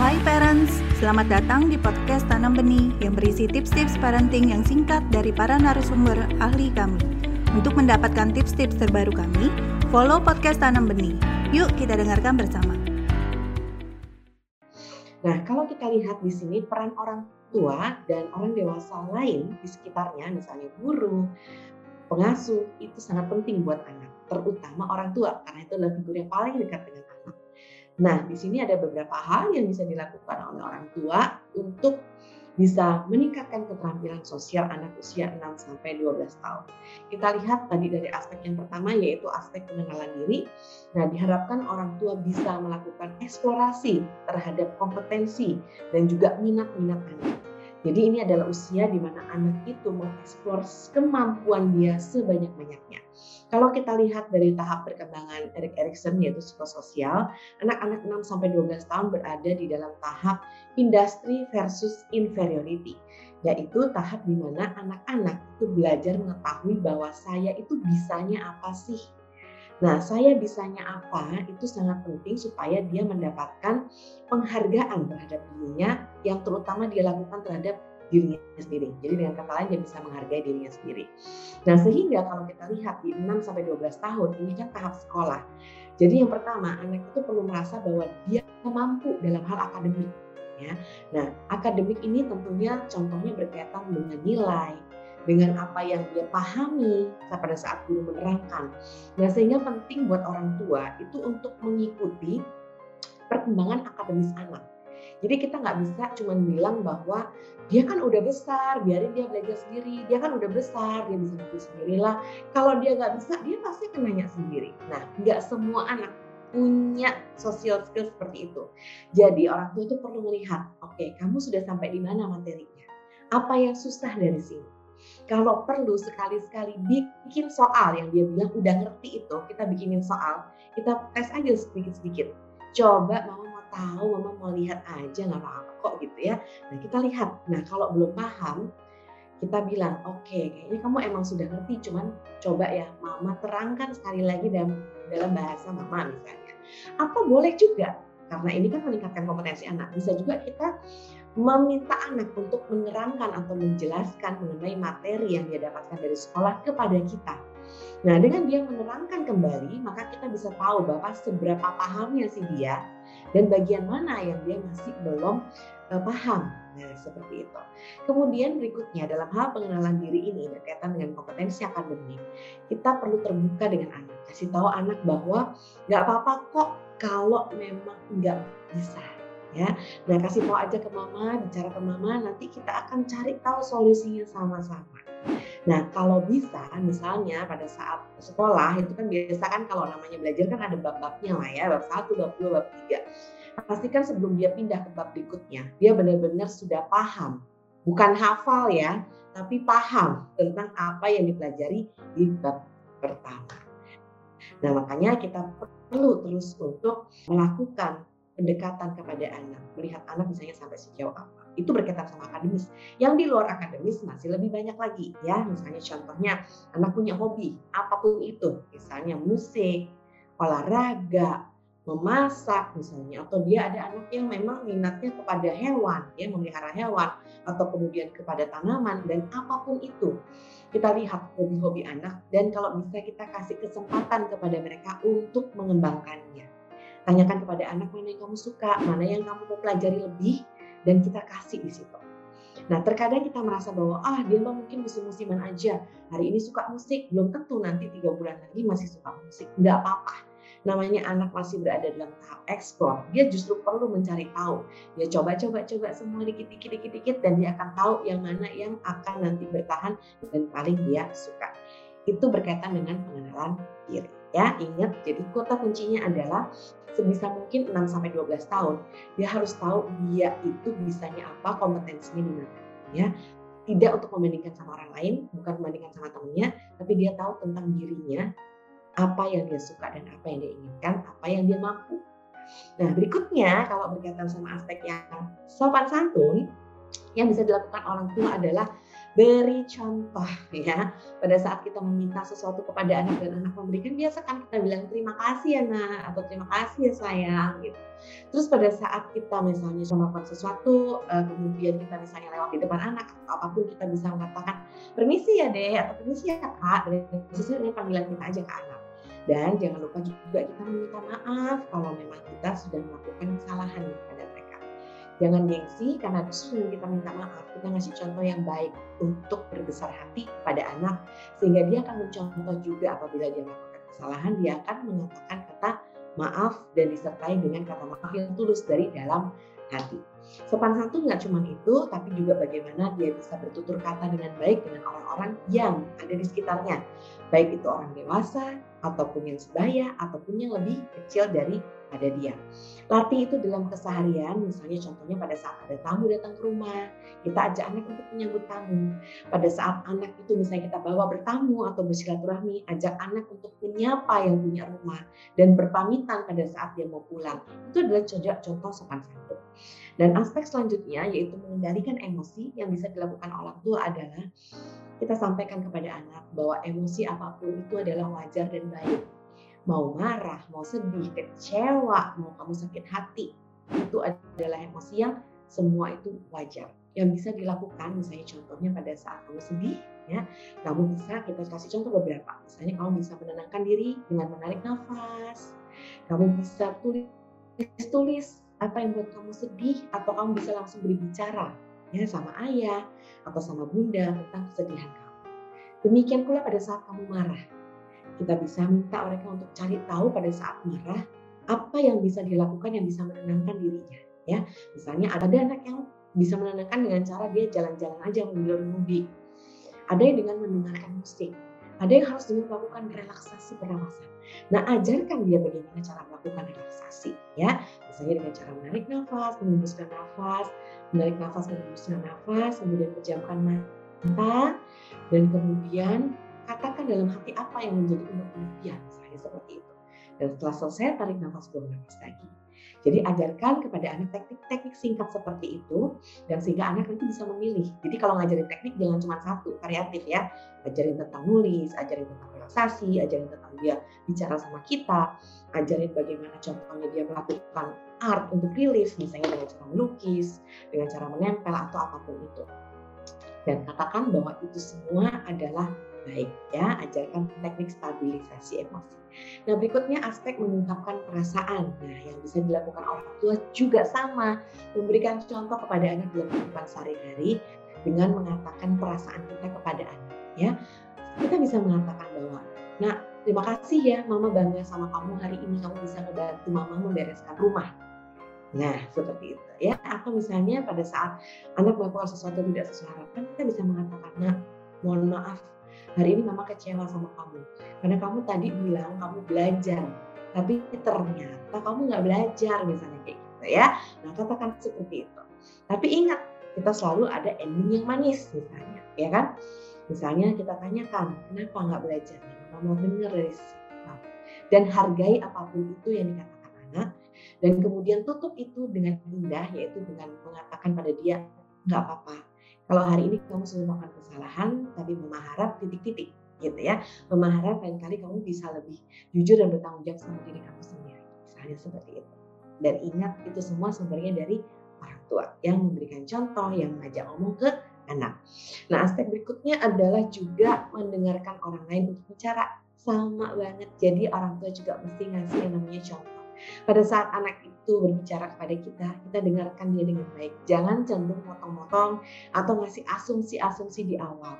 Hai parents, selamat datang di podcast Tanam Benih yang berisi tips-tips parenting yang singkat dari para narasumber ahli kami. Untuk mendapatkan tips-tips terbaru kami, follow podcast Tanam Benih. Yuk kita dengarkan bersama. Nah, kalau kita lihat di sini peran orang tua dan orang dewasa lain di sekitarnya, misalnya guru, pengasuh, itu sangat penting buat anak, terutama orang tua, karena itu adalah figur yang paling dekat dengan. Nah, di sini ada beberapa hal yang bisa dilakukan oleh orang tua untuk bisa meningkatkan keterampilan sosial anak usia 6 sampai 12 tahun. Kita lihat tadi dari aspek yang pertama yaitu aspek pengenalan diri. Nah, diharapkan orang tua bisa melakukan eksplorasi terhadap kompetensi dan juga minat-minat anak. Jadi ini adalah usia di mana anak itu mengeksplor kemampuan dia sebanyak-banyaknya. Kalau kita lihat dari tahap perkembangan Erik Erikson yaitu psikososial, anak-anak 6 sampai 12 tahun berada di dalam tahap industri versus inferiority, yaitu tahap di mana anak-anak itu belajar mengetahui bahwa saya itu bisanya apa sih Nah, saya bisanya apa itu sangat penting supaya dia mendapatkan penghargaan terhadap dirinya yang terutama dia lakukan terhadap dirinya sendiri. Jadi dengan kata lain dia bisa menghargai dirinya sendiri. Nah sehingga kalau kita lihat di 6 sampai 12 tahun ini kan tahap sekolah. Jadi yang pertama anak itu perlu merasa bahwa dia mampu dalam hal akademik. Ya. Nah akademik ini tentunya contohnya berkaitan dengan nilai, dengan apa yang dia pahami pada saat guru menerangkan. Nah sehingga penting buat orang tua itu untuk mengikuti perkembangan akademis anak. Jadi kita nggak bisa cuma bilang bahwa dia kan udah besar, biarin dia belajar sendiri. Dia kan udah besar, dia bisa ngerti sendirilah. Kalau dia nggak bisa, dia pasti akan nanya sendiri. Nah, nggak semua anak punya social skill seperti itu. Jadi orang tua itu perlu melihat, oke, okay, kamu sudah sampai di mana materinya? Apa yang susah dari sini? Kalau perlu sekali-sekali bikin soal yang dia bilang udah ngerti itu, kita bikinin soal, kita tes aja sedikit-sedikit. Coba mama tahu, mama mau lihat aja nggak apa-apa kok gitu ya. Nah kita lihat. Nah kalau belum paham, kita bilang oke okay, kayaknya kamu emang sudah ngerti, cuman coba ya mama terangkan sekali lagi dalam dalam bahasa mama misalnya. Apa boleh juga karena ini kan meningkatkan kompetensi anak. Bisa juga kita meminta anak untuk menerangkan atau menjelaskan mengenai materi yang dia dapatkan dari sekolah kepada kita. Nah, dengan dia menerangkan kembali, maka kita bisa tahu bahwa seberapa pahamnya sih dia dan bagian mana yang dia masih belum uh, paham. Nah, seperti itu. Kemudian berikutnya dalam hal pengenalan diri ini berkaitan dengan kompetensi akademik, kita perlu terbuka dengan anak. Kasih tahu anak bahwa nggak apa-apa kok kalau memang nggak bisa ya. Nah kasih tahu aja ke mama, bicara ke mama, nanti kita akan cari tahu solusinya sama-sama. Nah, kalau bisa, misalnya pada saat sekolah itu kan biasa kan kalau namanya belajar kan ada bab-babnya lah ya, bab satu, bab dua, bab tiga. Pastikan sebelum dia pindah ke bab berikutnya, dia benar-benar sudah paham, bukan hafal ya, tapi paham tentang apa yang dipelajari di bab pertama. Nah, makanya kita perlu terus untuk melakukan pendekatan kepada anak, melihat anak misalnya sampai sejauh apa itu berkaitan sama akademis. Yang di luar akademis masih lebih banyak lagi ya. Misalnya contohnya anak punya hobi apa pun itu, misalnya musik, olahraga, memasak misalnya atau dia ada anak yang memang minatnya kepada hewan ya memelihara hewan atau kemudian kepada tanaman dan apa pun itu kita lihat hobi-hobi anak dan kalau bisa kita kasih kesempatan kepada mereka untuk mengembangkannya tanyakan kepada anak mana yang kamu suka mana yang kamu mau pelajari lebih dan kita kasih di situ. Nah, terkadang kita merasa bahwa ah dia mah mungkin musim-musiman aja. Hari ini suka musik, belum tentu nanti tiga bulan lagi masih suka musik. Enggak apa-apa. Namanya anak masih berada dalam tahap eksplor. Dia justru perlu mencari tahu. Dia coba-coba-coba semua dikit-dikit dikit-dikit dan dia akan tahu yang mana yang akan nanti bertahan dan paling dia suka. Itu berkaitan dengan pengenalan diri. Ya, ingat jadi kota kuncinya adalah sebisa mungkin 6 sampai 12 tahun dia harus tahu dia itu bisanya apa, kompetensinya di mana ya. Tidak untuk membandingkan sama orang lain, bukan membandingkan sama temennya, tapi dia tahu tentang dirinya, apa yang dia suka dan apa yang dia inginkan, apa yang dia mampu. Nah, berikutnya kalau berkaitan sama aspek yang sopan santun, yang bisa dilakukan orang tua adalah Beri contoh ya. Pada saat kita meminta sesuatu kepada anak dan anak memberikan, biasakan kita bilang terima kasih ya nak atau terima kasih ya sayang gitu. Terus pada saat kita misalnya melakukan sesuatu, eh, kemudian kita misalnya lewat di depan anak atau apa pun kita bisa mengatakan permisi ya deh atau permisi ya kak, sesuai dengan panggilan kita aja ke anak. Dan jangan lupa juga kita meminta maaf kalau memang kita sudah melakukan kesalahan pada mereka. Jangan gengsi karena justru kita minta maaf, kita ngasih contoh yang baik untuk berbesar hati pada anak sehingga dia akan mencontoh juga apabila dia melakukan kesalahan dia akan mengatakan kata maaf dan disertai dengan kata maaf yang tulus dari dalam hati. Sopan santun nggak cuma itu, tapi juga bagaimana dia bisa bertutur kata dengan baik dengan orang-orang yang ada di sekitarnya. Baik itu orang dewasa, ataupun yang sebaya, ataupun yang lebih kecil dari pada dia. Latih itu dalam keseharian, misalnya contohnya pada saat ada tamu datang ke rumah, kita ajak anak untuk menyambut tamu. Pada saat anak itu misalnya kita bawa bertamu atau bersilaturahmi, ajak anak untuk menyapa yang punya rumah dan berpamitan pada saat dia mau pulang. Itu adalah contoh sopan santun. Dan aspek selanjutnya yaitu mengendalikan emosi yang bisa dilakukan orang tua adalah kita sampaikan kepada anak bahwa emosi apa pun itu adalah wajar dan baik mau marah, mau sedih, kecewa, mau kamu sakit hati, itu adalah emosi yang semua itu wajar. Yang bisa dilakukan, misalnya contohnya pada saat kamu sedih, ya, kamu bisa kita kasih contoh beberapa. Misalnya kamu bisa menenangkan diri dengan menarik nafas, kamu bisa tulis tulis apa yang buat kamu sedih, atau kamu bisa langsung berbicara ya sama ayah atau sama bunda tentang kesedihan kamu. Demikian pula pada saat kamu marah, kita bisa minta mereka untuk cari tahu pada saat marah apa yang bisa dilakukan yang bisa menenangkan dirinya ya. Misalnya ada anak yang bisa menenangkan dengan cara dia jalan-jalan aja mengilir mudik ada yang dengan mendengarkan musik. Ada yang harus dengan melakukan relaksasi pernapasan nah ajarkan dia bagaimana cara melakukan relaksasi ya. Misalnya dengan cara menarik nafas menghembuskan nafas menarik nafas menghembuskan nafas kemudian pejamkan mata dan kemudian katakan dalam hati apa yang menjadi impian saya seperti itu. Dan setelah selesai tarik nafas buang nafas lagi. Jadi ajarkan kepada anak teknik-teknik singkat seperti itu dan sehingga anak nanti bisa memilih. Jadi kalau ngajarin teknik jangan cuma satu, variatif ya. Ajarin tentang nulis, ajarin tentang relaksasi, ajarin tentang dia bicara sama kita, ajarin bagaimana contohnya dia melakukan art untuk relief, misalnya dengan cara melukis, dengan cara menempel atau apa pun itu. Dan katakan bahwa itu semua adalah baik ya ajarkan teknik stabilisasi emosi. Nah berikutnya aspek mengungkapkan perasaan. Nah yang bisa dilakukan orang tua juga sama memberikan contoh kepada anak dalam kehidupan sehari-hari dengan mengatakan perasaan kita kepada anak ya. Kita bisa mengatakan bahwa nah terima kasih ya mama bangga sama kamu hari ini kamu bisa membantu mama membereskan rumah. Nah, seperti itu ya. Atau misalnya pada saat anak melakukan sesuatu tidak sesuai harapan, kita bisa mengatakan, "Nah, mohon maaf hari ini mama kecewa sama kamu. Karena kamu tadi bilang kamu belajar tapi ternyata kamu nggak belajar misalnya kayak gitu ya. Nah katakan seperti itu. Tapi ingat kita selalu ada ending yang manis misalnya ya kan? Misalnya kita tanyakan kenapa nggak belajar? Mama mau dengar dari kamu dan hargai apa pun itu yang dikatakan anak. Dan kemudian tutup itu dengan indah yaitu dengan mengatakan pada dia nggak apa-apa kalau hari ini kamu sudah melakukan kesalahan, tapi mama harap titik-titik gitu ya. Mama harap lain kali kamu bisa lebih jujur dan bertanggung jawab sama diri kamu sendiri. Misalnya seperti itu. Dan ingat itu semua sumbernya dari orang tua yang memberikan contoh, yang mengajak ngomong ke anak. Nah aspek berikutnya adalah juga mendengarkan orang lain untuk bicara. Sama banget. Jadi orang tua juga mesti ngasih yang namanya contoh pada saat anak itu berbicara kepada kita, kita dengarkan dia dengan baik. Jangan cenderung potong-potong atau ngasih asumsi-asumsi di awal.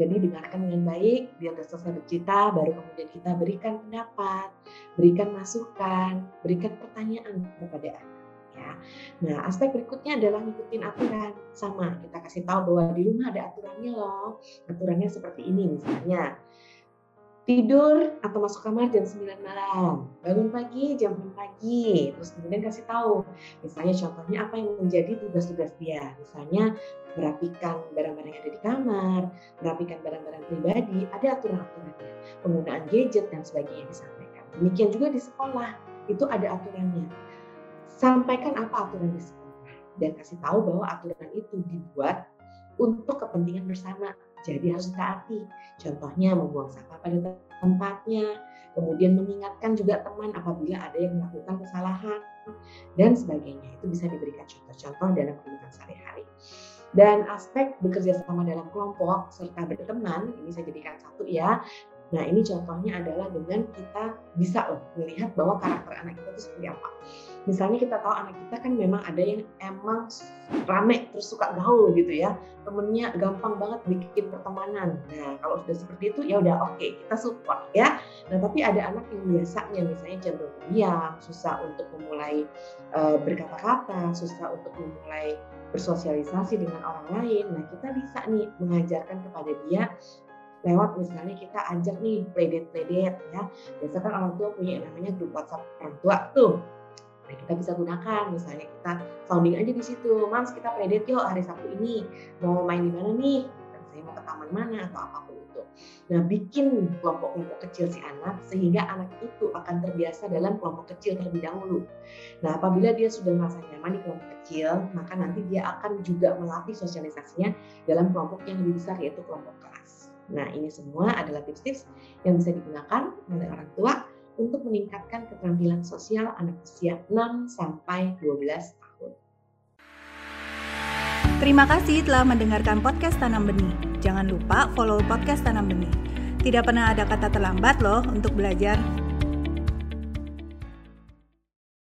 Jadi dengarkan dengan baik, dia sudah selesai bercerita, baru kemudian kita berikan pendapat, berikan masukan, berikan pertanyaan kepada anak. Ya. Nah, aspek berikutnya adalah ngikutin aturan. Sama, kita kasih tahu bahwa di rumah ada aturannya loh. Aturannya seperti ini misalnya tidur atau masuk kamar jam 9 malam, bangun pagi jam 6 pagi, terus kemudian kasih tahu, misalnya contohnya apa yang menjadi tugas-tugas dia, misalnya merapikan barang-barang yang ada di kamar, merapikan barang-barang pribadi, ada aturan-aturannya, penggunaan gadget dan sebagainya disampaikan. Demikian juga di sekolah, itu ada aturannya. Sampaikan apa aturan di sekolah dan kasih tahu bahwa aturan itu dibuat untuk kepentingan bersama. Jadi harus taati. Contohnya membuang sampah pada tempatnya, kemudian mengingatkan juga teman apabila ada yang melakukan kesalahan dan sebagainya. Itu bisa diberikan contoh-contoh dalam kehidupan sehari-hari. Dan aspek bekerja sama dalam kelompok serta berteman, ini saya jadikan satu ya, Nah ini contohnya adalah dengan kita bisa loh melihat bahwa karakter anak kita itu seperti apa. Misalnya kita tahu anak kita kan memang ada yang emang rame terus suka gaul gitu ya, temennya gampang banget bikin pertemanan. Nah kalau sudah seperti itu ya udah oke okay, kita support ya. Nah tapi ada anak yang biasanya misalnya cenderung diam, susah untuk memulai uh, berkata-kata, susah untuk memulai bersosialisasi dengan orang lain. Nah kita bisa nih mengajarkan kepada dia lewat misalnya kita ajak nih playdet-playdet ya. Biasa kan orang tua punya yang namanya grup WhatsApp orang tua tuh. Nah, kita bisa gunakan misalnya kita sounding aja di situ. Mas, kita playdet yuk hari Sabtu ini. Mau main di mana nih? Dan saya mau ke taman mana atau apa pun itu. Nah, bikin kelompok-kelompok kecil si anak sehingga anak itu akan terbiasa dalam kelompok kecil terlebih dahulu. Nah, apabila dia sudah merasa nyaman di kelompok kecil, maka nanti dia akan juga melatih sosialisasinya dalam kelompok yang lebih besar yaitu kelompok kelas. Nah, ini semua adalah tips-tips yang bisa digunakan oleh orang tua untuk meningkatkan keterampilan sosial anak usia 6 sampai 12 tahun. Terima kasih telah mendengarkan podcast Tanam Benih. Jangan lupa follow podcast Tanam Benih. Tidak pernah ada kata terlambat loh untuk belajar.